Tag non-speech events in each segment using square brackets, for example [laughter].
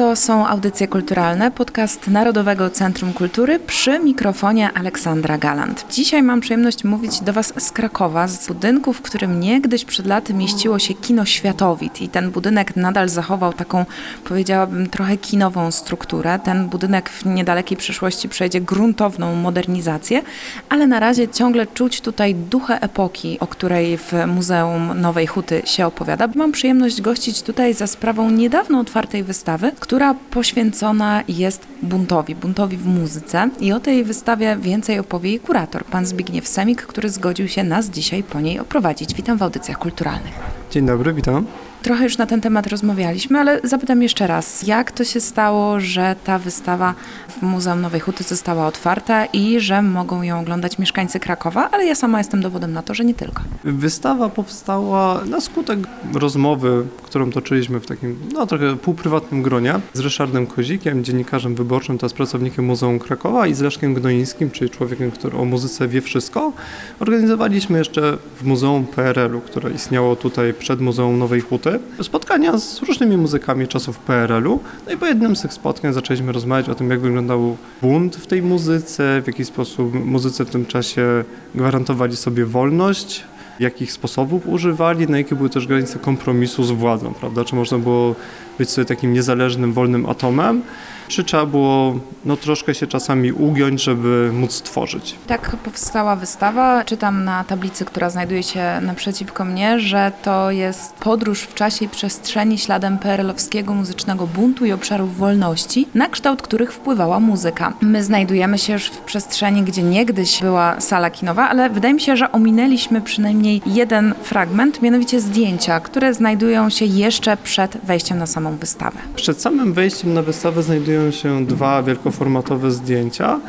To są audycje kulturalne, podcast Narodowego Centrum Kultury przy mikrofonie Aleksandra Galant. Dzisiaj mam przyjemność mówić do Was z Krakowa, z budynku, w którym niegdyś przed laty mieściło się kino Światowit i ten budynek nadal zachował taką, powiedziałabym, trochę kinową strukturę. Ten budynek w niedalekiej przyszłości przejdzie gruntowną modernizację, ale na razie ciągle czuć tutaj duchę epoki, o której w Muzeum Nowej Huty się opowiada. Mam przyjemność gościć tutaj za sprawą niedawno otwartej wystawy, która poświęcona jest buntowi, buntowi w muzyce. I o tej wystawie więcej opowie jej kurator, pan Zbigniew Semik, który zgodził się nas dzisiaj po niej oprowadzić. Witam w audycjach kulturalnych. Dzień dobry, witam. Trochę już na ten temat rozmawialiśmy, ale zapytam jeszcze raz, jak to się stało, że ta wystawa w Muzeum Nowej Huty została otwarta i że mogą ją oglądać mieszkańcy Krakowa, ale ja sama jestem dowodem na to, że nie tylko. Wystawa powstała na skutek rozmowy, którą toczyliśmy w takim, no trochę półprywatnym gronie z Ryszardem Kozikiem, dziennikarzem wyborczym, teraz pracownikiem Muzeum Krakowa i z Leszkiem Gnoińskim, czyli człowiekiem, który o muzyce wie wszystko. Organizowaliśmy jeszcze w Muzeum PRL-u, które istniało tutaj przed Muzeum Nowej Huty spotkania z różnymi muzykami czasów PRL-u. No i po jednym z tych spotkań zaczęliśmy rozmawiać o tym, jak wyglądał bunt w tej muzyce, w jaki sposób muzycy w tym czasie gwarantowali sobie wolność, jakich sposobów używali, na jakie były też granice kompromisu z władzą, prawda? Czy można było być sobie takim niezależnym, wolnym atomem, czy trzeba było no, troszkę się czasami ugiąć, żeby móc tworzyć. Tak powstała wystawa. Czytam na tablicy, która znajduje się naprzeciwko mnie, że to jest podróż w czasie i przestrzeni śladem perelowskiego muzycznego buntu i obszarów wolności, na kształt których wpływała muzyka. My znajdujemy się już w przestrzeni, gdzie niegdyś była sala kinowa, ale wydaje mi się, że ominęliśmy przynajmniej jeden fragment, mianowicie zdjęcia, które znajdują się jeszcze przed wejściem na samą wystawę. Przed samym wejściem na wystawę znajdują się dwa wielkoformatowe zdjęcia,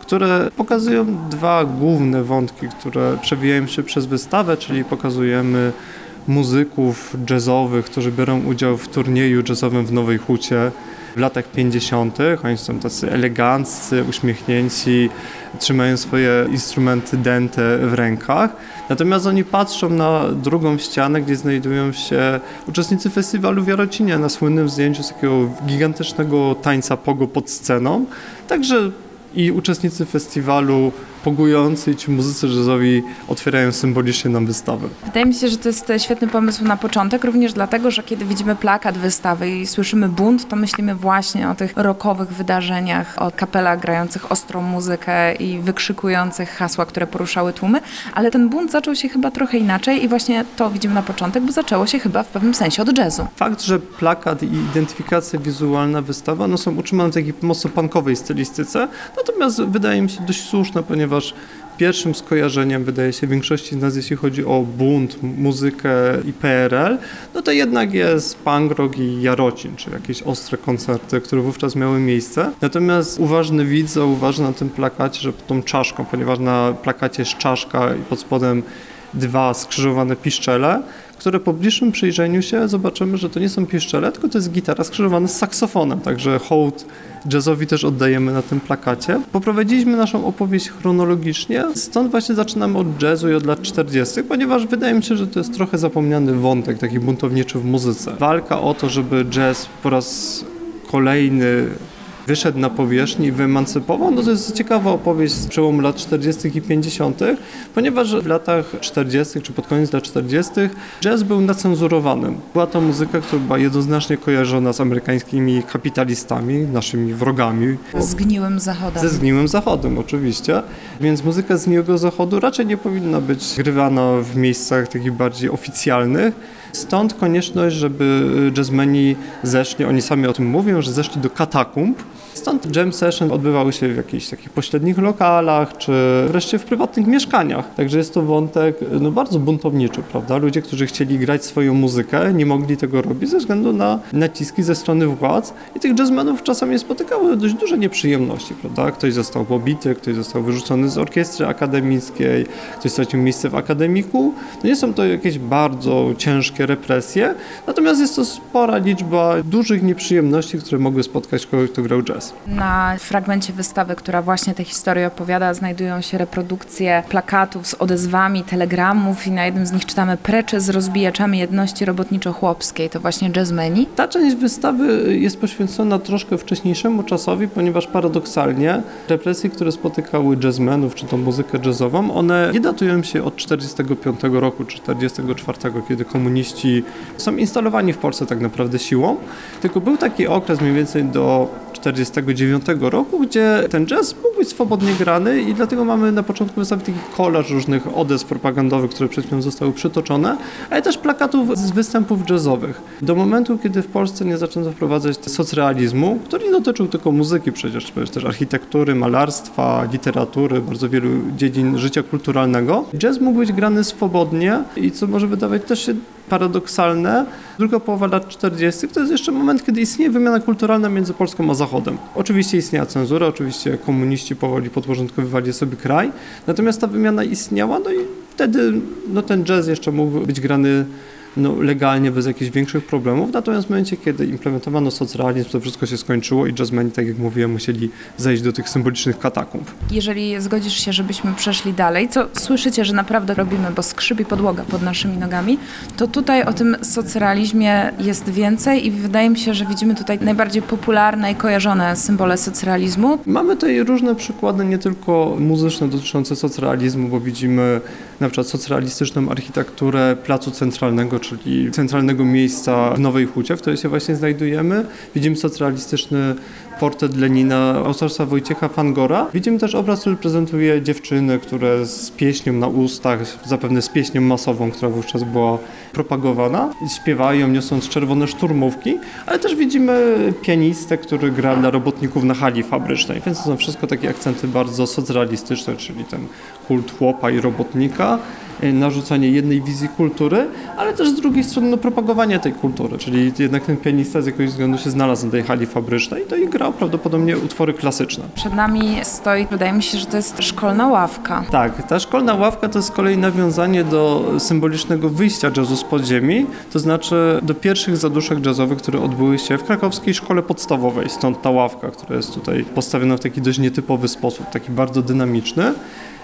które pokazują dwa główne wątki, które przewijają się przez wystawę, czyli pokazujemy muzyków jazzowych, którzy biorą udział w turnieju jazzowym w Nowej Hucie w latach 50. Oni są tacy eleganccy, uśmiechnięci, trzymają swoje instrumenty dęte w rękach. Natomiast oni patrzą na drugą ścianę, gdzie znajdują się uczestnicy festiwalu w Jarocinie na słynnym zdjęciu z takiego gigantycznego tańca pogo pod sceną. Także i uczestnicy festiwalu pogujący i ci muzycy jazzowi otwierają symbolicznie nam wystawę. Wydaje mi się, że to jest świetny pomysł na początek, również dlatego, że kiedy widzimy plakat wystawy i słyszymy bunt, to myślimy właśnie o tych rockowych wydarzeniach, o kapelach grających ostrą muzykę i wykrzykujących hasła, które poruszały tłumy, ale ten bunt zaczął się chyba trochę inaczej i właśnie to widzimy na początek, bo zaczęło się chyba w pewnym sensie od jazzu. Fakt, że plakat i identyfikacja wizualna wystawa no, są utrzymane w takiej mocno punkowej stylistyce, natomiast wydaje mi się dość słuszne, ponieważ ponieważ pierwszym skojarzeniem, wydaje się, większości z nas, jeśli chodzi o bunt, muzykę i PRL, no to jednak jest punk rock i Jarocin, czy jakieś ostre koncerty, które wówczas miały miejsce. Natomiast uważny widz zauważy na tym plakacie, że tą czaszką, ponieważ na plakacie jest czaszka i pod spodem dwa skrzyżowane piszczele, które po bliższym przyjrzeniu się zobaczymy, że to nie są piszczele, tylko to jest gitara skrzyżowana z saksofonem, także hołd jazzowi też oddajemy na tym plakacie. Poprowadziliśmy naszą opowieść chronologicznie, stąd właśnie zaczynamy od jazzu i od lat 40., ponieważ wydaje mi się, że to jest trochę zapomniany wątek, taki buntowniczy w muzyce. Walka o to, żeby jazz po raz kolejny wyszedł na powierzchnię i wyemancypował, no to jest ciekawa opowieść z przełomu lat 40. i 50., ponieważ w latach 40. czy pod koniec lat 40. jazz był nacenzurowany. Była to muzyka, która była jednoznacznie kojarzona z amerykańskimi kapitalistami, naszymi wrogami. Zgniłym zachodem. Ze zgniłym zachodem, oczywiście. Więc muzyka zgniłego zachodu raczej nie powinna być grywana w miejscach takich bardziej oficjalnych. Stąd konieczność, żeby jazzmeni zeszli, oni sami o tym mówią, że zeszli do katakumb, Stąd jam session odbywały się w jakichś takich pośrednich lokalach, czy wreszcie w prywatnych mieszkaniach. Także jest to wątek no, bardzo buntowniczy, prawda? Ludzie, którzy chcieli grać swoją muzykę, nie mogli tego robić ze względu na naciski ze strony władz i tych jazzmenów czasami spotykały dość duże nieprzyjemności, prawda? Ktoś został pobity, ktoś został wyrzucony z orkiestry akademickiej, ktoś stracił miejsce w akademiku. No nie są to jakieś bardzo ciężkie represje, natomiast jest to spora liczba dużych nieprzyjemności, które mogły spotkać kogoś, kto grał jazz. jazz. Na fragmencie wystawy, która właśnie tę historię opowiada, znajdują się reprodukcje plakatów z odezwami, telegramów i na jednym z nich czytamy precze z rozbijaczami jedności robotniczo-chłopskiej. To właśnie jazzmeni. Ta część wystawy jest poświęcona troszkę wcześniejszemu czasowi, ponieważ paradoksalnie represje, które spotykały jazzmenów, czy tą muzykę jazzową, one nie datują się od 45 roku, czy 44, kiedy komuniści są instalowani w Polsce tak naprawdę siłą, tylko był taki okres mniej więcej do 49 roku, gdzie ten jazz mógł być swobodnie grany i dlatego mamy na początku wystawy taki kolaż różnych odezw propagandowych, które przed chwilą zostały przytoczone, ale też plakatów z występów jazzowych. Do momentu, kiedy w Polsce nie zaczęto wprowadzać socrealizmu, który nie dotyczył tylko muzyki przecież, też architektury, malarstwa, literatury, bardzo wielu dziedzin życia kulturalnego, jazz mógł być grany swobodnie i co może wydawać też się paradoksalne. Druga połowa lat 40. to jest jeszcze moment, kiedy istnieje wymiana kulturalna między Polską a Zachodem. Oczywiście istniała cenzura, oczywiście komuniści powoli podporządkowywali sobie kraj, natomiast ta wymiana istniała, no i wtedy no, ten jazz jeszcze mógł być grany no, legalnie, bez jakichś większych problemów. Natomiast w momencie, kiedy implementowano socrealizm, to wszystko się skończyło i jazzmeni, tak jak mówiłem, musieli zejść do tych symbolicznych katakumb. Jeżeli zgodzisz się, żebyśmy przeszli dalej, co słyszycie, że naprawdę robimy, bo skrzypi podłoga pod naszymi nogami, to tutaj o tym socrealizmie jest więcej i wydaje mi się, że widzimy tutaj najbardziej popularne i kojarzone symbole socrealizmu. Mamy tutaj różne przykłady, nie tylko muzyczne dotyczące socrealizmu, bo widzimy na przykład socrealistyczną architekturę Placu Centralnego, czyli centralnego miejsca w Nowej Hucie, w której się właśnie znajdujemy. Widzimy socrealistyczny portret Lenina autorstwa Wojciecha Fangora. Widzimy też obraz, który prezentuje dziewczyny, które z pieśnią na ustach, zapewne z pieśnią masową, która wówczas była propagowana, śpiewają, niosąc czerwone szturmówki, ale też widzimy pianistę, który gra dla robotników na hali fabrycznej, więc to są wszystko takie akcenty bardzo socrealistyczne, czyli ten kult chłopa i robotnika, narzucanie jednej wizji kultury, ale też z drugiej strony no, propagowanie tej kultury, czyli jednak ten pianista z jakiegoś względu się znalazł na tej hali fabrycznej to i grał prawdopodobnie utwory klasyczne. Przed nami stoi, wydaje mi się, że to jest szkolna ławka. Tak, ta szkolna ławka to z kolei nawiązanie do symbolicznego wyjścia jazzu z podziemi, to znaczy do pierwszych zaduszek jazzowych, które odbyły się w krakowskiej szkole podstawowej, stąd ta ławka, która jest tutaj postawiona w taki dość nietypowy sposób, taki bardzo dynamiczny.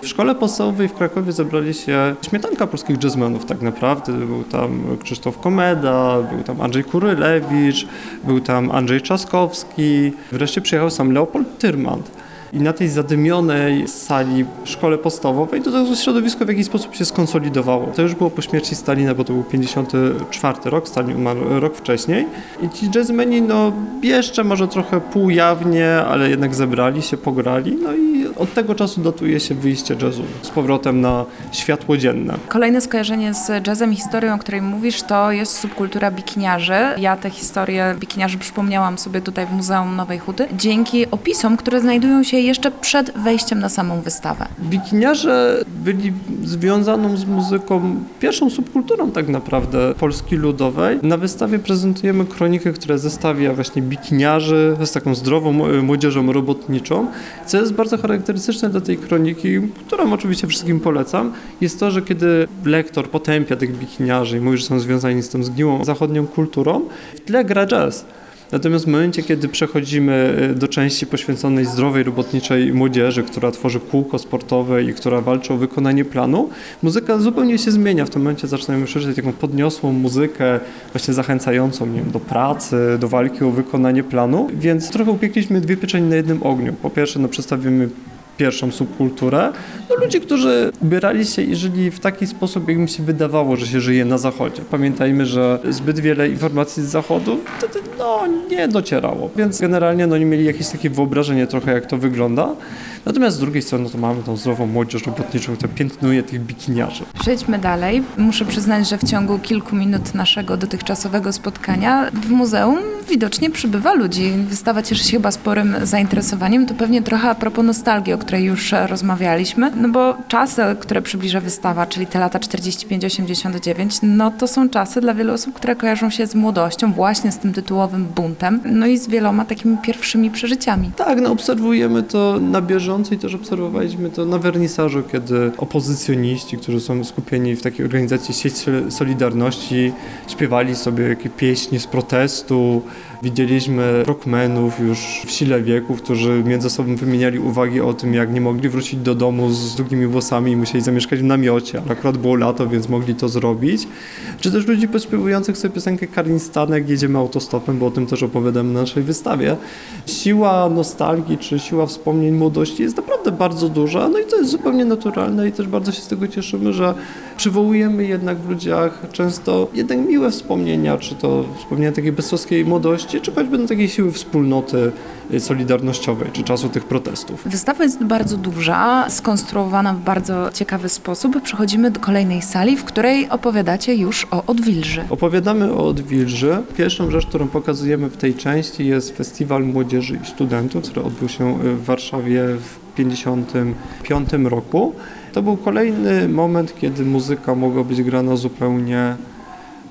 W szkole podstawowej w Krakowie zebrali się śmietanka polskich jazzmenów tak naprawdę. Był tam Krzysztof Komeda, był tam Andrzej Kurylewicz, był tam Andrzej Trzaskowski, wreszcie przyjechał sam Leopold Tyrmand. I na tej zadymionej sali w szkole podstawowej to środowisko w jakiś sposób się skonsolidowało. To już było po śmierci Stalina, bo to był 54 rok, Stalin umarł rok wcześniej. I ci jazzmeni no jeszcze może trochę półjawnie, ale jednak zebrali się, pograli. No i od tego czasu datuje się wyjście jazzu z powrotem na światło dzienne. Kolejne skojarzenie z jazzem historią, o której mówisz, to jest subkultura bikiniarzy. Ja tę historię bikiniarzy przypomniałam sobie tutaj w Muzeum Nowej Huty dzięki opisom, które znajdują się jeszcze przed wejściem na samą wystawę. Bikiniarze byli związaną z muzyką, pierwszą subkulturą tak naprawdę Polski Ludowej. Na wystawie prezentujemy kronikę, która zestawia właśnie bikiniarzy z taką zdrową młodzieżą robotniczą, co jest bardzo charakterystyczne dla tej kroniki, którą oczywiście wszystkim polecam, jest to, że kiedy lektor potępia tych bikiniarzy i mówi, że są związani z tą zgniłą zachodnią kulturą, w tle gra jazz. Natomiast w momencie, kiedy przechodzimy y, do części poświęconej zdrowej, robotniczej młodzieży, która tworzy kółko sportowe i która walczy o wykonanie planu, muzyka zupełnie się zmienia. W tym momencie zaczynamy słyszeć taką podniosłą muzykę, właśnie zachęcającą nie wiem, do pracy, do walki o wykonanie planu. Więc trochę upiekliśmy dwie pieczenie na jednym ogniu. Po pierwsze, no, przedstawimy pierwszą subkulturę, no ludzie, którzy ubierali się i żyli w taki sposób, jak mi się wydawało, że się żyje na zachodzie. Pamiętajmy, że zbyt wiele informacji z zachodu wtedy no, nie docierało, więc generalnie no, nie mieli jakieś takie wyobrażenie trochę, jak to wygląda. Natomiast z drugiej strony to mamy tą zdrową młodzież robotniczą, która piętnuje tych bikiniarzy. Przejdźmy dalej. Muszę przyznać, że w ciągu kilku minut naszego dotychczasowego spotkania w muzeum widocznie przybywa ludzi. Wystawa cieszy się chyba sporym zainteresowaniem. To pewnie trochę a propos nostalgii, o której już rozmawialiśmy. No bo czasy, które przybliża wystawa, czyli te lata 45-89, no to są czasy dla wielu osób, które kojarzą się z młodością, właśnie z tym tytułowym buntem, no i z wieloma takimi pierwszymi przeżyciami. Tak, no obserwujemy to na bieżąco i też obserwowaliśmy to na wernisażu, kiedy opozycjoniści, którzy są skupieni w takiej organizacji Sieć Solidarności, śpiewali sobie jakieś pieśni z protestu, Widzieliśmy rockmenów już w sile wieku, którzy między sobą wymieniali uwagi o tym, jak nie mogli wrócić do domu z długimi włosami i musieli zamieszkać w namiocie, ale akurat było lato, więc mogli to zrobić. Czy też ludzi podśpiewujących sobie piosenkę Karin Stanek Jedziemy autostopem, bo o tym też opowiadam na naszej wystawie. Siła nostalgii czy siła wspomnień młodości jest naprawdę bardzo duża, no i to jest zupełnie naturalne i też bardzo się z tego cieszymy, że przywołujemy jednak w ludziach często jednak miłe wspomnienia, czy to wspomnienia takiej beztroskiej młodości, czy choćby do takiej siły wspólnoty solidarnościowej, czy czasu tych protestów. Wystawa jest bardzo duża, skonstruowana w bardzo ciekawy sposób. Przechodzimy do kolejnej sali, w której opowiadacie już o Odwilży. Opowiadamy o Odwilży. Pierwszą rzecz, którą pokazujemy w tej części jest Festiwal Młodzieży i Studentów, który odbył się w Warszawie w 1955 roku. To był kolejny moment, kiedy muzyka mogła być grana zupełnie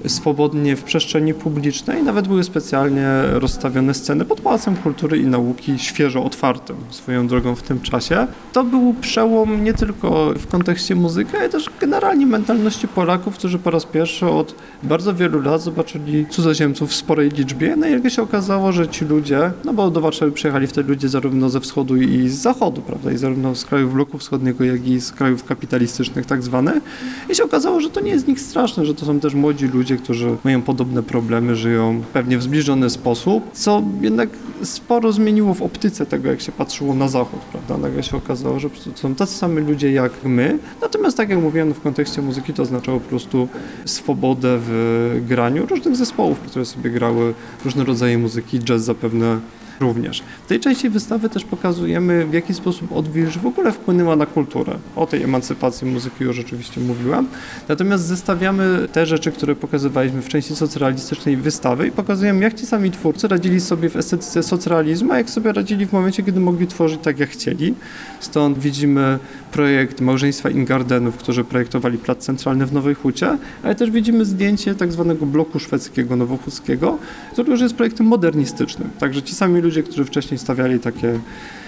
swobodnie w przestrzeni publicznej. Nawet były specjalnie rozstawione sceny pod Pałacem Kultury i Nauki, świeżo otwartym swoją drogą w tym czasie. To był przełom nie tylko w kontekście muzyki, ale też generalnie mentalności Polaków, którzy po raz pierwszy od bardzo wielu lat zobaczyli cudzoziemców w sporej liczbie. No i jak się okazało, że ci ludzie, no bo do Warszawy przyjechali wtedy ludzie zarówno ze wschodu i z zachodu, prawda, i zarówno z krajów bloku wschodniego, jak i z krajów kapitalistycznych tak zwanych. I się okazało, że to nie jest nic straszne, że to są też młodzi ludzie, ludzie, którzy mają podobne problemy, żyją pewnie w zbliżony sposób, co jednak sporo zmieniło w optyce tego, jak się patrzyło na zachód, prawda? Nagle się okazało, że są tacy sami ludzie jak my, natomiast tak jak mówiłem, w kontekście muzyki to oznaczało po prostu swobodę w graniu różnych zespołów, które sobie grały różne rodzaje muzyki, jazz zapewne również. W tej części wystawy też pokazujemy, w jaki sposób odwilż w ogóle wpłynęła na kulturę. O tej emancypacji muzyki już rzeczywiście mówiłam. Natomiast zestawiamy te rzeczy, które pokazywaliśmy w części socrealistycznej wystawy i pokazujemy, jak ci sami twórcy radzili sobie w estetyce socrealizmu, a jak sobie radzili w momencie, kiedy mogli tworzyć tak, jak chcieli. Stąd widzimy projekt małżeństwa Ingardenów, którzy projektowali plac centralny w Nowej Hucie, ale też widzimy zdjęcie tak zwanego bloku szwedzkiego, nowochódzkiego, który już jest projektem modernistycznym. Także ci sami ludzie ludzie, którzy wcześniej stawiali takie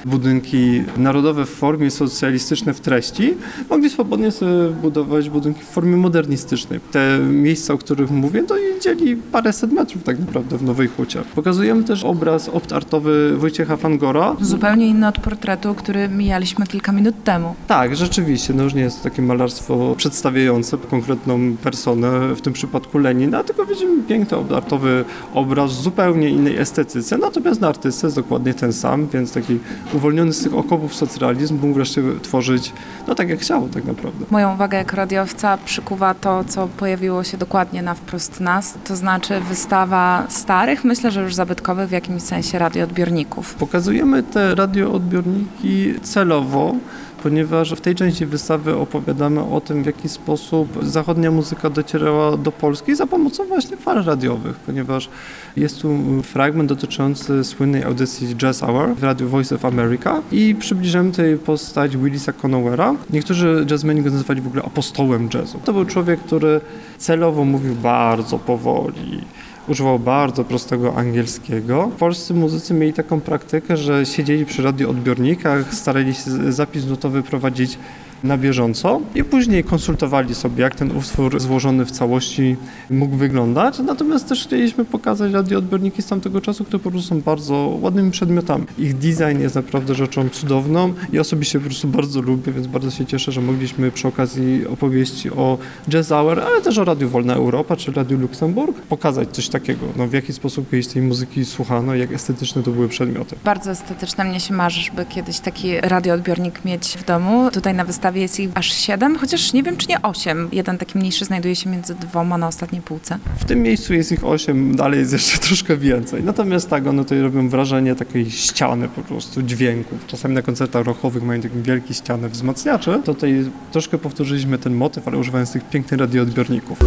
budynki narodowe w formie socjalistyczne w treści, mogli swobodnie sobie budować budynki w formie modernistycznej. Te miejsca, o których mówię, to dzieli paręset metrów tak naprawdę w Nowej Hucie. Pokazujemy też obraz optartowy Wojciecha Fangora. Zupełnie inny od portretu, który mijaliśmy kilka minut temu. Tak, rzeczywiście. No już nie jest to takie malarstwo przedstawiające konkretną personę, w tym przypadku Lenina, tylko widzimy piękny optartowy obraz w zupełnie innej estetyce, natomiast na artystce jest dokładnie ten sam, więc taki uwolniony z tych okowów socrealizm mógł wreszcie tworzyć, no tak jak chciał tak naprawdę. Moją uwagę jako radiowca przykuwa to, co pojawiło się dokładnie na wprost nas, to znaczy wystawa starych, myślę, że już zabytkowych w jakimś sensie radioodbiorników. Pokazujemy te radioodbiorniki celowo, ponieważ w tej części wystawy opowiadamy o tym, w jaki sposób zachodnia muzyka docierała do Polski za pomocą właśnie fal radiowych, ponieważ jest tu fragment dotyczący słynnej audycji Jazz Hour w radiu Voice of America i przybliżamy tutaj postać Willisa Conowera. Niektórzy jazzmeni go nazywali w ogóle apostołem jazzu. To był człowiek, który celowo mówił bardzo powoli, używał bardzo prostego angielskiego. Polscy muzycy mieli taką praktykę, że siedzieli przy radioodbiornikach, starali się zapis nutowy prowadzić na bieżąco i później konsultowali sobie, jak ten utwór złożony w całości mógł wyglądać. Natomiast też chcieliśmy pokazać radioodbiorniki z tamtego czasu, które po prostu są bardzo ładnymi przedmiotami. Ich design jest naprawdę rzeczą cudowną i osobiście po prostu bardzo lubię, więc bardzo się cieszę, że mogliśmy przy okazji opowieści o Jazz Hour, ale też o Radiu Wolna Europa czy Radiu Luksemburg pokazać coś takiego, no w jaki sposób kiedyś tej muzyki słuchano, jak estetyczne to były przedmioty. Bardzo estetyczne. Mnie się marzy, żeby kiedyś taki radioodbiornik mieć w domu. Tutaj na wystawie jest ich aż siedem, chociaż nie wiem, czy nie osiem. Jeden taki mniejszy znajduje się między dwoma na ostatniej półce. W tym miejscu jest ich osiem, dalej jest jeszcze [laughs] troszkę więcej. Natomiast tak, one tutaj robią wrażenie takiej ściany po prostu, dźwięków. Czasami na koncertach rockowych mają taką wielkie ściany wzmacniacze. Tutaj troszkę powtórzyliśmy ten motyw, ale używając tych pięknych radioodbiorników.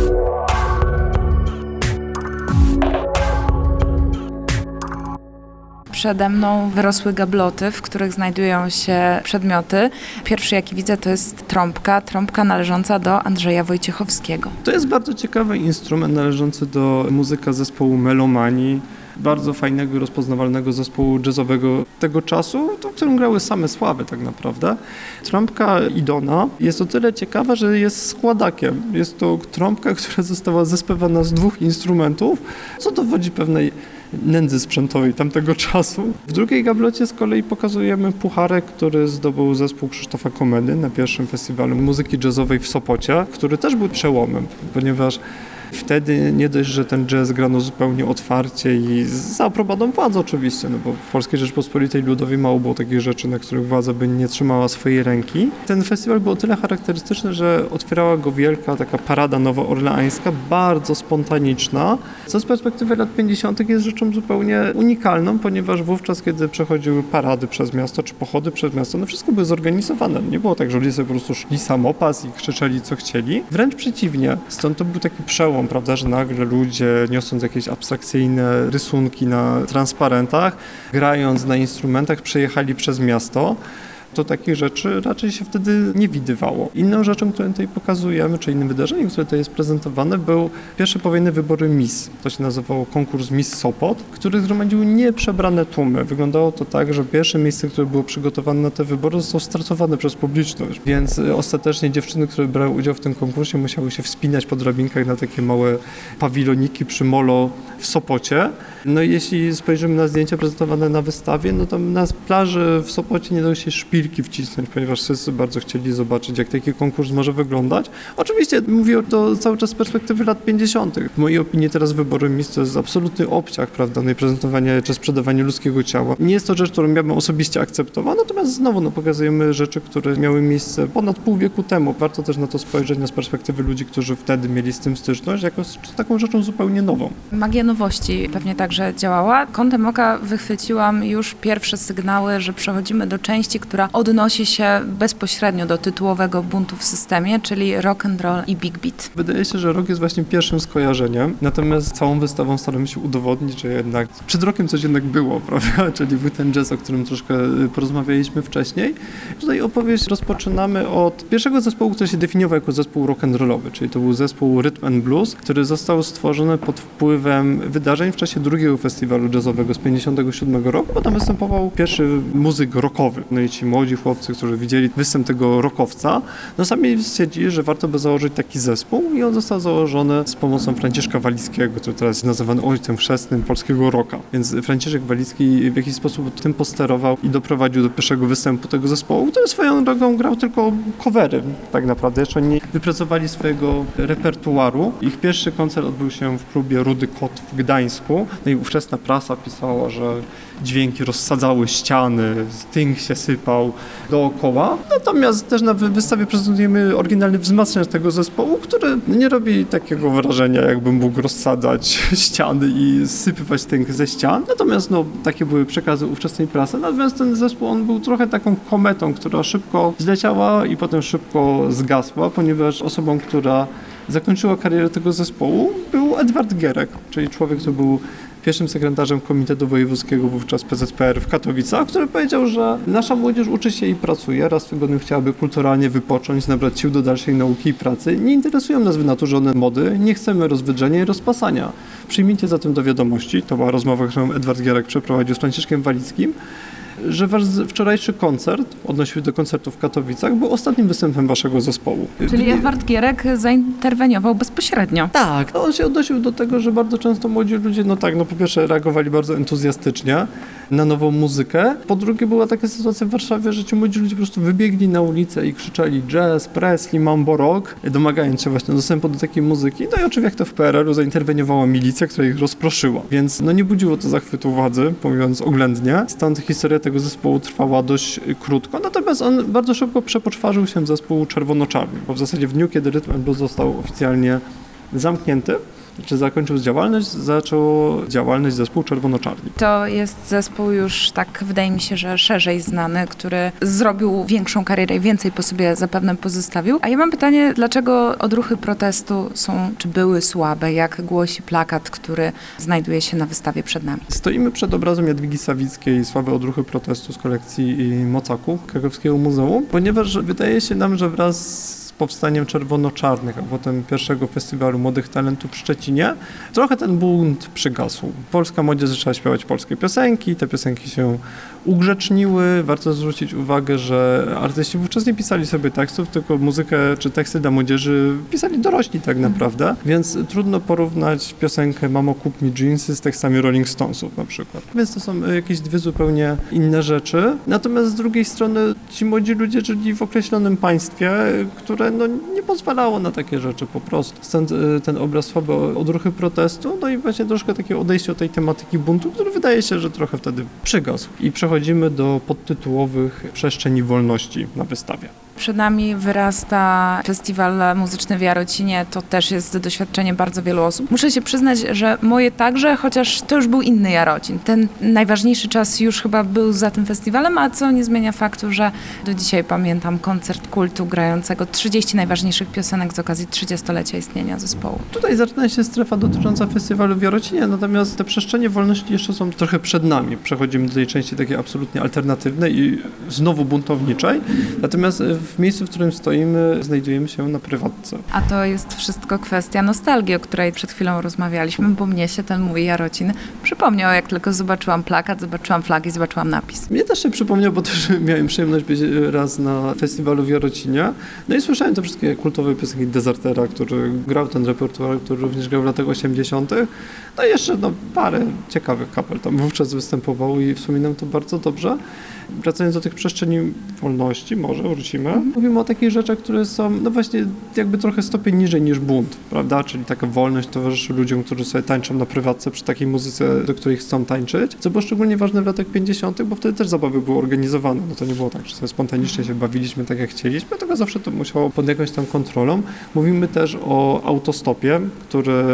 Przede mną wyrosły gabloty, w których znajdują się przedmioty. Pierwszy, jaki widzę, to jest trąbka, trąbka należąca do Andrzeja Wojciechowskiego. To jest bardzo ciekawy instrument należący do muzyka zespołu Melomanii bardzo fajnego, rozpoznawalnego zespołu jazzowego tego czasu, w którym grały same sławy tak naprawdę. Trąbka Idona jest o tyle ciekawa, że jest składakiem. Jest to trąbka, która została zespewana z dwóch instrumentów, co dowodzi pewnej nędzy sprzętowej tamtego [laughs] czasu. W drugiej gablocie z kolei pokazujemy pucharek, który zdobył zespół Krzysztofa Komedy na pierwszym festiwalu muzyki jazzowej w Sopocie, który też był przełomem, ponieważ Wtedy nie dość, że ten jazz grano zupełnie otwarcie i za aprobatą władzy oczywiście, no bo w Polskiej Rzeczpospolitej Ludowej mało było takich rzeczy, na których władza by nie trzymała swojej ręki. Ten festiwal był o tyle charakterystyczny, że otwierała go wielka taka parada nowoorleańska, bardzo spontaniczna, co z perspektywy lat 50. jest rzeczą zupełnie unikalną, ponieważ wówczas, kiedy przechodziły parady przez miasto, czy pochody przez miasto, no wszystko było zorganizowane. Nie było tak, że ludzie sobie po prostu szli samopas i krzyczeli co chcieli. Wręcz przeciwnie. Stąd to był taki przełom prawda, że nagle ludzie niosąc jakieś abstrakcyjne rysunki na transparentach, grając na instrumentach, przejechali przez miasto to takich rzeczy raczej się wtedy nie widywało. Inną rzeczą, którą tutaj pokazujemy, czy innym wydarzeniem, które tutaj jest prezentowane, był pierwsze powojenne wybory Miss. To się nazywało konkurs Miss Sopot, który zgromadził nieprzebrane tłumy. Wyglądało to tak, że pierwsze miejsce, które było przygotowane na te wybory, zostało stracowane przez publiczność, więc y, ostatecznie dziewczyny, które brały udział w tym konkursie, musiały się wspinać po drabinkach na takie małe pawiloniki przy molo w Sopocie. No i jeśli spojrzymy na zdjęcia prezentowane na wystawie, no to na plaży w Sopocie nie dało się szpilki wcisnąć, ponieważ wszyscy bardzo chcieli zobaczyć, jak taki konkurs może wyglądać. Oczywiście mówię to cały czas z perspektywy lat 50. W mojej opinii teraz wybory miejsc to jest absolutny obciach, prawda, no i prezentowanie czy sprzedawanie ludzkiego ciała. Nie jest to rzecz, którą ja bym osobiście akceptował, natomiast znowu no, pokazujemy rzeczy, które miały miejsce ponad pół wieku temu. Warto też na to spojrzeć z perspektywy ludzi, którzy wtedy mieli z tym styczność, jako z taką rzeczą zupełnie nową. Magia nowości pewnie także działała. Kątem oka wychwyciłam już pierwsze sygnały, że przechodzimy do części, która odnosi się bezpośrednio do tytułowego buntu w systemie, czyli rock and roll i big beat. Wydaje się, że rock jest właśnie pierwszym skojarzeniem, natomiast całą wystawą staramy się udowodnić, że jednak przed rokiem coś jednak było, [laughs] prawda? Czyli był ten jazz, o którym troszkę y, porozmawialiśmy wcześniej. Tutaj opowieść rozpoczynamy od pierwszego zespołu, który się definiował jako zespół rock and rollowy, czyli to był zespół Rhythm and Blues, który został stworzony pod wpływem wydarzeń w czasie drugiego festiwalu jazzowego z 57 roku, bo tam występował pierwszy muzyk rockowy. No i ci młodzi chłopcy, którzy widzieli występ tego rockowca, no sami stwierdzili, że warto by założyć taki zespół i on został założony z pomocą Franciszka Walickiego, który teraz jest nazywany ojcem chrzestnym polskiego rocka. Więc Franciszek Walicki w jakiś sposób tym posterował i doprowadził do pierwszego występu tego zespołu, który swoją drogą grał tylko covery tak naprawdę. Jeszcze nie wypracowali swojego repertuaru. Ich pierwszy koncert odbył się w klubie Rudy Kot w Gdańsku. No i ówczesna prasa pisała, że dźwięki rozsadzały ściany, stynk się sypał dookoła. Natomiast też na wystawie prezentujemy oryginalny wzmacniacz tego zespołu, który nie robi takiego wrażenia, jakby mógł rozsadzać [laughs] ściany i sypywać stynk ze ścian. Natomiast no, takie były przekazy ówczesnej prasy. Natomiast ten zespół, on był trochę taką kometą, która szybko zleciała i potem szybko zgasła, ponieważ osobą, która zakończyła karierę tego zespołu był Edward Gierek, czyli człowiek, który był pierwszym sekretarzem Komitetu Wojewódzkiego wówczas PZPR w Katowicach, który powiedział, że nasza młodzież uczy się i pracuje, raz w tygodniu chciałaby kulturalnie wypocząć, nabrać sił do dalszej nauki i pracy. Nie interesują nas wynaturzone mody, nie chcemy rozwydrzenia i rozpasania. Przyjmijcie zatem do wiadomości, to była rozmowa, którą Edward Gierek przeprowadził z Franciszkiem Walickim, że wasz wczorajszy koncert, odnosił do koncertu w Katowicach, był ostatnim występem waszego zespołu. Czyli Edward Gierek zainterweniował bezpośrednio. Tak, no on się odnosił do tego, że bardzo często młodzi ludzie, no tak, no po pierwsze reagowali bardzo entuzjastycznie na nową muzykę, po drugie była taka sytuacja w Warszawie, że ci młodzi ludzie po prostu wybiegli na ulicę i krzyczeli jazz, Presley, mambo rock, domagając się właśnie dostępu do takiej muzyki. No i oczywiście jak to w PRL-u zainterweniowała milicja, która ich rozproszyła. Więc no nie budziło to zachwytu władzy, mówiąc oględnie. Stąd historia tego zespołu trwała dość krótko, natomiast on bardzo szybko przepoczwarzył się w zespół czerwono-czarny, bo w zasadzie w dniu, kiedy Blues został oficjalnie zamknięty, czy zakończył działalność, zaczął działalność zespół Czerwono-Czarni. To jest zespół już tak, wydaje mi się, że szerzej znany, który zrobił większą karierę i więcej po sobie zapewne pozostawił. A ja mam pytanie, dlaczego odruchy protestu są, czy były słabe, jak głosi plakat, który znajduje się na wystawie przed nami? Stoimy przed obrazem Jadwigi Sawickiej, słabe odruchy protestu z kolekcji Mocaku Krakowskiego Muzeum, ponieważ wydaje się nam, że wraz powstaniem Czerwono-Czarnych, a potem pierwszego festiwalu młodych talentów w Szczecinie, trochę ten bunt przygasł. Polska młodzież zaczęła śpiewać polskie piosenki, te piosenki się ugrzeczniły. Warto zwrócić uwagę, że artyści wówczas nie pisali sobie tekstów, tylko muzykę czy teksty dla młodzieży pisali dorośli tak naprawdę, więc trudno porównać piosenkę Mamo kup mi jeansy z tekstami Rolling Stonesów na przykład. Więc to są jakieś dwie zupełnie inne rzeczy. Natomiast z drugiej strony ci młodzi ludzie żyli w określonym państwie, które no, nie pozwalało na takie rzeczy po prostu. Stąd y, ten obraz słaby odruchy protestu, no i właśnie troszkę takie odejście od tej tematyki buntu, który wydaje się, że trochę wtedy przygasł. I przechodzimy do podtytułowych przestrzeni wolności na wystawie. Przed nami wyrasta festiwal muzyczny w Jarocinie. To też jest doświadczenie bardzo wielu osób. Muszę się przyznać, że moje także, chociaż to już był inny Jarocin. Ten najważniejszy czas już chyba był za tym festiwalem, a co nie zmienia faktu, że do dzisiaj pamiętam koncert kultu grającego 30 najważniejszych piosenek z okazji 30-lecia istnienia zespołu. Tutaj zaczyna się strefa dotycząca festiwalu w Jarocinie, natomiast te przestrzenie wolności jeszcze są trochę przed nami. Przechodzimy do tej części takiej absolutnie alternatywnej i znowu buntowniczej. Natomiast w miejscu, w którym stoimy, znajdujemy się na prywatce. A to jest wszystko kwestia nostalgii, o której przed chwilą rozmawialiśmy, bo mnie się ten mój Jarocin przypomniał, jak tylko zobaczyłam plakat, zobaczyłam flagi, zobaczyłam napis. Mnie też się przypomniał, bo też [laughs] miałem przyjemność być raz na festiwalu w Jarocinie. No i słyszałem te wszystkie kultowe piosenki Desertera, który grał ten repertuar, który również grał w latach 80. No i jeszcze no, parę ciekawych kapel tam wówczas występowało i wspominam to bardzo dobrze. Wracając do tych przestrzeni wolności, może wrócimy. Mhm. Mówimy o takich rzeczach, które są, no właśnie, jakby trochę stopień niżej niż bunt, prawda? Czyli taka wolność towarzyszy ludziom, którzy sobie tańczą na prywatce przy takiej muzyce, do której chcą tańczyć. Co było szczególnie ważne w latach 50., bo wtedy też zabawy były organizowane. No to nie było tak, że sobie spontanicznie się bawiliśmy tak, jak chcieliśmy, tylko zawsze to musiało pod jakąś tam kontrolą. Mówimy też o autostopie, który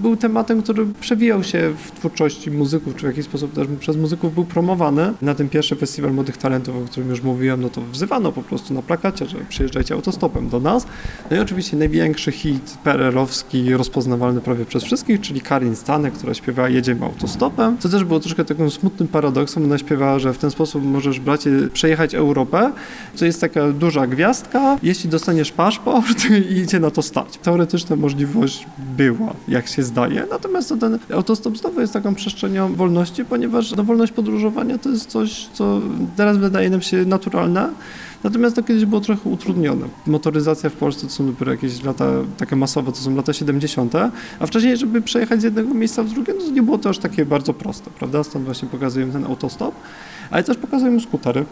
był tematem, który przewijał się w twórczości muzyków, czy w jakiś sposób też przez muzyków był promowany. Na tym pierwszym festiwalu Festiwal Młodych Talentów, o którym już mówiłem, no to wzywano po prostu na plakacie, że przyjeżdżajcie autostopem do nas. No i oczywiście największy hit perelowski, rozpoznawalny prawie przez wszystkich, czyli Karin Stanek, która śpiewała Jedziemy autostopem, co też było troszkę takim smutnym paradoksem. Ona śpiewała, że w ten sposób możesz, bracie, przejechać Europę, co jest taka duża gwiazdka, jeśli dostaniesz paszport [laughs] i idzie na to stać. Teoretyczna możliwość była, jak się zdaje, natomiast ten autostop znowu jest taką przestrzenią wolności, ponieważ no, wolność podróżowania to jest coś, co teraz wydaje nam się naturalne, natomiast to kiedyś było trochę utrudnione. Motoryzacja w Polsce to są dopiero jakieś lata takie masowe, to są lata 70., a wcześniej, żeby przejechać z jednego miejsca w drugie, no to nie było to aż takie bardzo proste, prawda? Stąd właśnie pokazujemy ten autostop, ale też pokazujemy skutery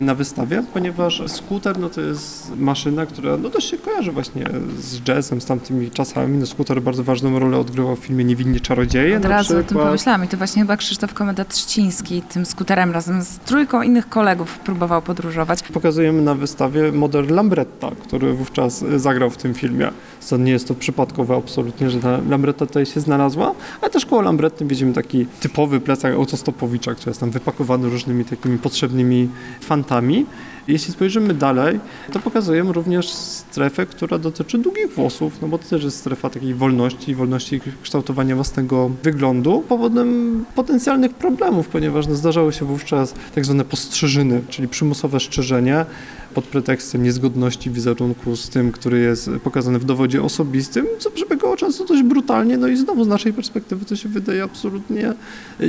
na wystawie, ponieważ skuter no to jest maszyna, która no dość się kojarzy właśnie z jazzem, z tamtymi czasami. No skuter bardzo ważną rolę odgrywał w filmie Niewinni Czarodzieje Od razu o tym pomyślałam i to właśnie chyba Krzysztof Komenda-Trzciński tym skuterem razem z trójką innych kolegów próbował podróżować. Pokazujemy na wystawie model Lambretta, który wówczas zagrał w tym filmie. Stąd nie jest to przypadkowe absolutnie, że ta Lambretta tutaj się znalazła, ale też koło Lambretty widzimy taki typowy plecak autostopowicza, który jest tam wypakowany różnymi takimi potrzebnymi fantazjami jeśli spojrzymy dalej, to pokazujemy również strefę, która dotyczy długich włosów, no bo to też jest strefa takiej wolności, wolności kształtowania własnego wyglądu, powodem potencjalnych problemów, ponieważ no, zdarzały się wówczas tak zwane postrzyżyny, czyli przymusowe szczerzenie, pod pretekstem niezgodności wizerunku z tym, który jest pokazany w dowodzie osobistym, co przebiegało często dość brutalnie, no i znowu z naszej perspektywy to się wydaje absolutnie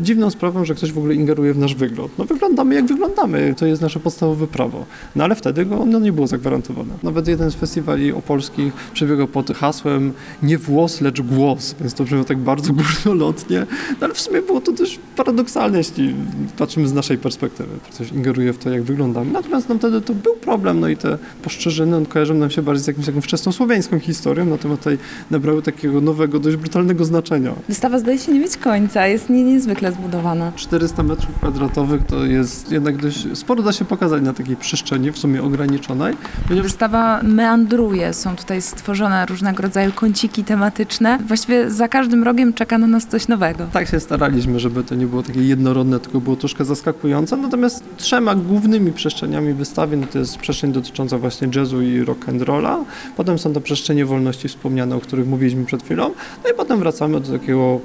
dziwną sprawą, że ktoś w ogóle ingeruje w nasz wygląd. No wyglądamy jak wyglądamy, to jest nasze podstawowe prawo. No ale wtedy go ono nie było zagwarantowane. Nawet jeden z festiwali opolskich przebiegał pod hasłem nie włos, lecz głos, więc to brzmiało tak bardzo górnolotnie, no ale w sumie było to też paradoksalne, jeśli patrzymy z naszej perspektywy. Ktoś ingeruje w to, jak wyglądamy. Natomiast no, wtedy to był problem problem, no i te poszczerzeny kojarzą nam się bardziej z jakimś taką wczesnosłowiańską historią, natomiast tutaj nabrały takiego nowego, dość brutalnego znaczenia. Wystawa zdaje się nie mieć końca, jest nie, niezwykle zbudowana. 400 metrów kwadratowych to jest jednak dość sporo da się pokazać na takiej przestrzeni, w sumie ograniczonej. Ponieważ... Wystawa meandruje, są tutaj stworzone różnego rodzaju kąciki tematyczne. Właściwie za każdym rogiem czeka na nas coś nowego. Tak się staraliśmy, żeby to nie było takie jednorodne, tylko było troszkę zaskakujące. Natomiast trzema głównymi przestrzeniami wystawy no to jest przestrzeń dotycząca właśnie jazzu i rock and rolla. Potem są to przestrzenie wolności wspomniane, o których mówiliśmy przed chwilą. No i potem wracamy do takiego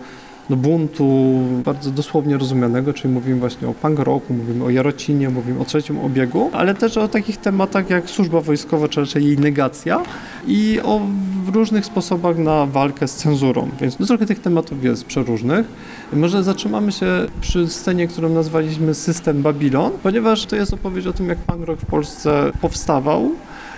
no, buntu bardzo dosłownie rozumianego, czyli mówimy właśnie o punk rocku, mówimy o Jarocinie, mówimy o trzecim obiegu, ale też o takich tematach jak służba wojskowa, czy raczej jej negacja i o różnych sposobach na walkę z cenzurą, więc no, trochę tych tematów jest przeróżnych. Może zatrzymamy się przy scenie, którą nazwaliśmy System Babylon, ponieważ to jest opowieść o tym, jak punk rock w Polsce powstawał,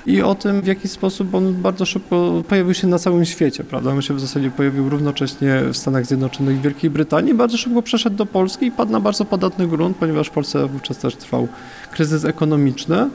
i o tym, w jaki sposób on bardzo szybko pojawił się na całym świecie, prawda? On się w zasadzie pojawił równocześnie w Stanach Zjednoczonych i Wielkiej Brytanii, bardzo szybko przeszedł do Polski i padł na bardzo podatny grunt, ponieważ w Polsce wówczas też trwał kryzys ekonomiczny.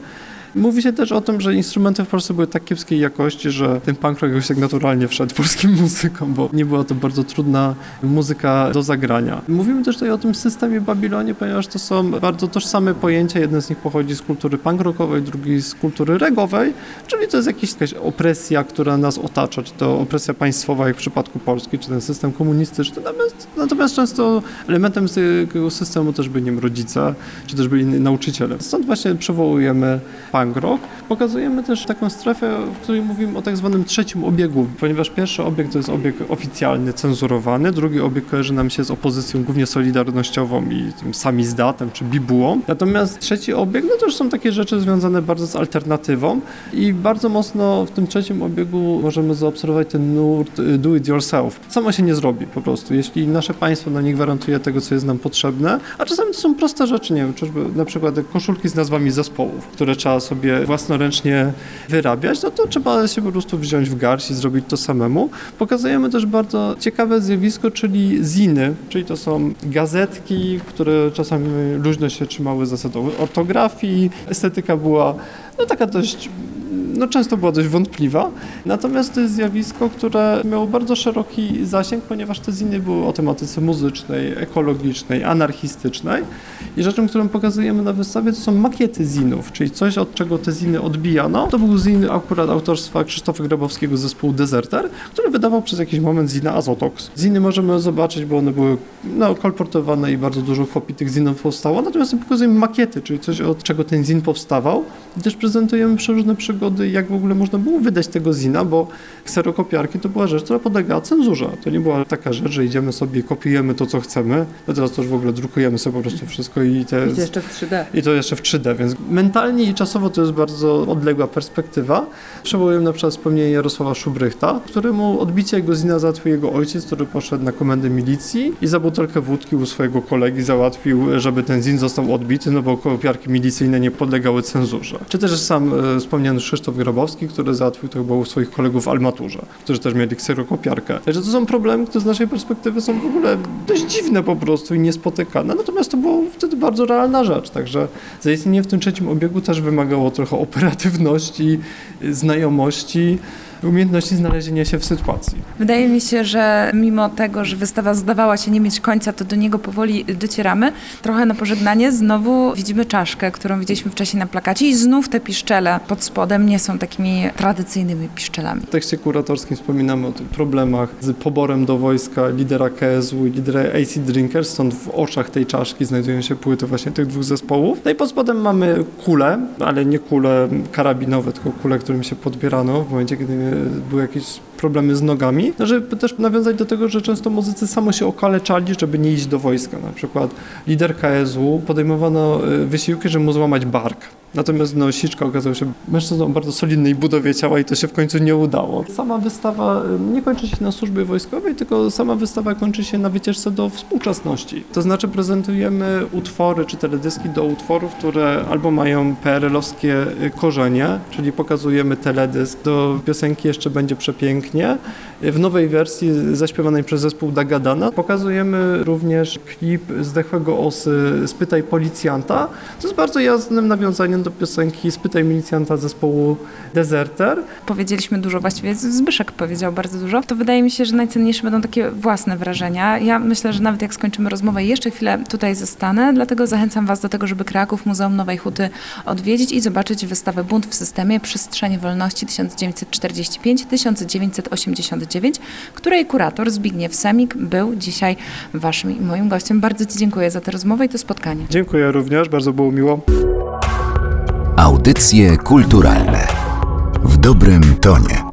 Mówi się też o tym, że instrumenty w Polsce były tak kiepskiej jakości, że ten punk rock już tak naturalnie wszedł polskim [laughs] muzykom, bo nie była to bardzo trudna muzyka do zagrania. Mówimy też tutaj o tym systemie Babilonie, ponieważ to są bardzo tożsame pojęcia. Jeden z nich pochodzi z kultury punk rockowej, drugi z kultury regowej, czyli to jest jakaś, jakaś opresja, która nas otacza, czy to opresja państwowa, jak w przypadku Polski, czy ten system komunistyczny. Natomiast, natomiast często elementem tego systemu też byli rodzice, czy też byli nauczyciele. Stąd właśnie przywołujemy punk rock. Pokazujemy też taką strefę, w której mówimy o tak zwanym trzecim obiegu, ponieważ pierwszy obieg to jest obieg oficjalny, cenzurowany, drugi obieg kojarzy nam się z opozycją głównie solidarnościową i tym samizdatem czy bibułą. Natomiast trzeci obieg, no to już są takie rzeczy związane bardzo z alternatywą i bardzo mocno w tym trzecim obiegu możemy zaobserwować ten nurt y, do it yourself. Samo się nie zrobi po prostu. Jeśli nasze państwo nie gwarantuje tego, co jest nam potrzebne, a czasami to są proste rzeczy, nie wiem, czyżby na przykład koszulki z nazwami zespołów, które trzeba sobie własnoręcznie wyrabiać, no to trzeba się po prostu wziąć w garść i zrobić to samemu. Pokazujemy też bardzo ciekawe zjawisko, czyli ziny, czyli to są gazetki, które czasami luźno się trzymały zasad ortografii, estetyka była no taka dość no, często była dość wątpliwa. Natomiast to jest zjawisko, które miało bardzo szeroki zasięg, ponieważ te ziny były o tematyce muzycznej, ekologicznej, anarchistycznej. I rzeczą, którą pokazujemy na wystawie, to są makiety zinów, czyli coś, od czego te ziny odbijano. To był zin akurat autorstwa Krzysztofa Grabowskiego z zespołu Deserter, który wydawał przez jakiś moment zina Azotox. Ziny możemy zobaczyć, bo one były no, kolportowane i bardzo dużo kopii tych zinów powstało. Natomiast pokazujemy makiety, czyli coś, od czego ten zin powstawał. I też prezentujemy przeróżne przygody jak w ogóle można było wydać tego zina, bo kserokopiarki to była rzecz, która podlegała cenzurze. To nie była taka rzecz, że idziemy sobie, kopiujemy to, co chcemy. No teraz to już w ogóle drukujemy sobie po prostu wszystko i, te, I to jeszcze w 3D. I to jeszcze w 3D, więc mentalnie i czasowo to jest bardzo odległa perspektywa. Przywołuję na przykład wspomnienie Jarosława Szubrychta, któremu odbicie jego zina załatwił jego ojciec, który poszedł na komendę milicji i za butelkę wódki u swojego kolegi załatwił, żeby ten zin został odbity, no bo kopiarki milicyjne nie podlegały cenzurze. Czy też sam e, wspomniany Krzysztof Grabowski, który załatwił to chyba u swoich kolegów w Almaturze, którzy też mieli kserokopiarkę. Także to są problemy, które z naszej perspektywy są w ogóle dość dziwne po prostu i niespotykane. Natomiast to było wtedy bardzo realna rzecz. Także zaistnienie w tym trzecim obiegu też wymagało trochę operatywności, znajomości umiejętności znalezienia się w sytuacji. Wydaje mi się, że mimo tego, że wystawa zdawała się nie mieć końca, to do niego powoli docieramy. Trochę na pożegnanie znowu widzimy czaszkę, którą widzieliśmy wcześniej na plakacie i znów te piszczele pod spodem nie są takimi tradycyjnymi piszczelami. W tekście kuratorskim wspominamy o problemach z poborem do wojska lidera KSU i lidera AC Drinkers, stąd w oczach tej czaszki znajdują się płyty właśnie tych dwóch zespołów. No i pod spodem mamy kule, ale nie kule karabinowe, tylko kule, którym się podbierano w momencie, kiedy były jakieś problemy z nogami, no, żeby też nawiązać do tego, że często muzycy samo się okaleczali, żeby nie iść do wojska. Na przykład lider KSU podejmowano y, wysiłki, żeby mu złamać bark. Natomiast no, Siczka okazał się mężczyzną o bardzo solidnej budowie ciała i to się w końcu nie udało. Sama wystawa y, nie kończy się na służbie wojskowej, tylko sama wystawa kończy się na wycieczce do współczesności. To znaczy prezentujemy utwory czy teledyski do utworów, które albo mają PRL-owskie y, korzenie, czyli pokazujemy teledysk do piosenki Jeszcze będzie przepięknie, w nowej wersji zaśpiewanej przez zespół Dagadana. Pokazujemy również klip Zdechłego Osy Spytaj Policjanta, co jest bardzo jasnym nawiązaniem do piosenki Spytaj Milicjanta zespołu Deserter. Powiedzieliśmy dużo, właściwie Zbyszek powiedział bardzo dużo. To wydaje mi się, że najcenniejsze będą takie własne wrażenia. Ja myślę, że nawet jak skończymy rozmowę, jeszcze chwilę tutaj zostanę, dlatego zachęcam Was do tego, żeby Kraków Muzeum Nowej Huty odwiedzić i zobaczyć wystawę Bunt w systemie Przestrzenie Wolności 1945-1989, której kurator Zbigniew Semik był dzisiaj Waszym i moim gościem. Bardzo Ci dziękuję za tę rozmowę i to spotkanie. Dziękuję również, bardzo było miło. Audycje kulturalne w dobrym tonie.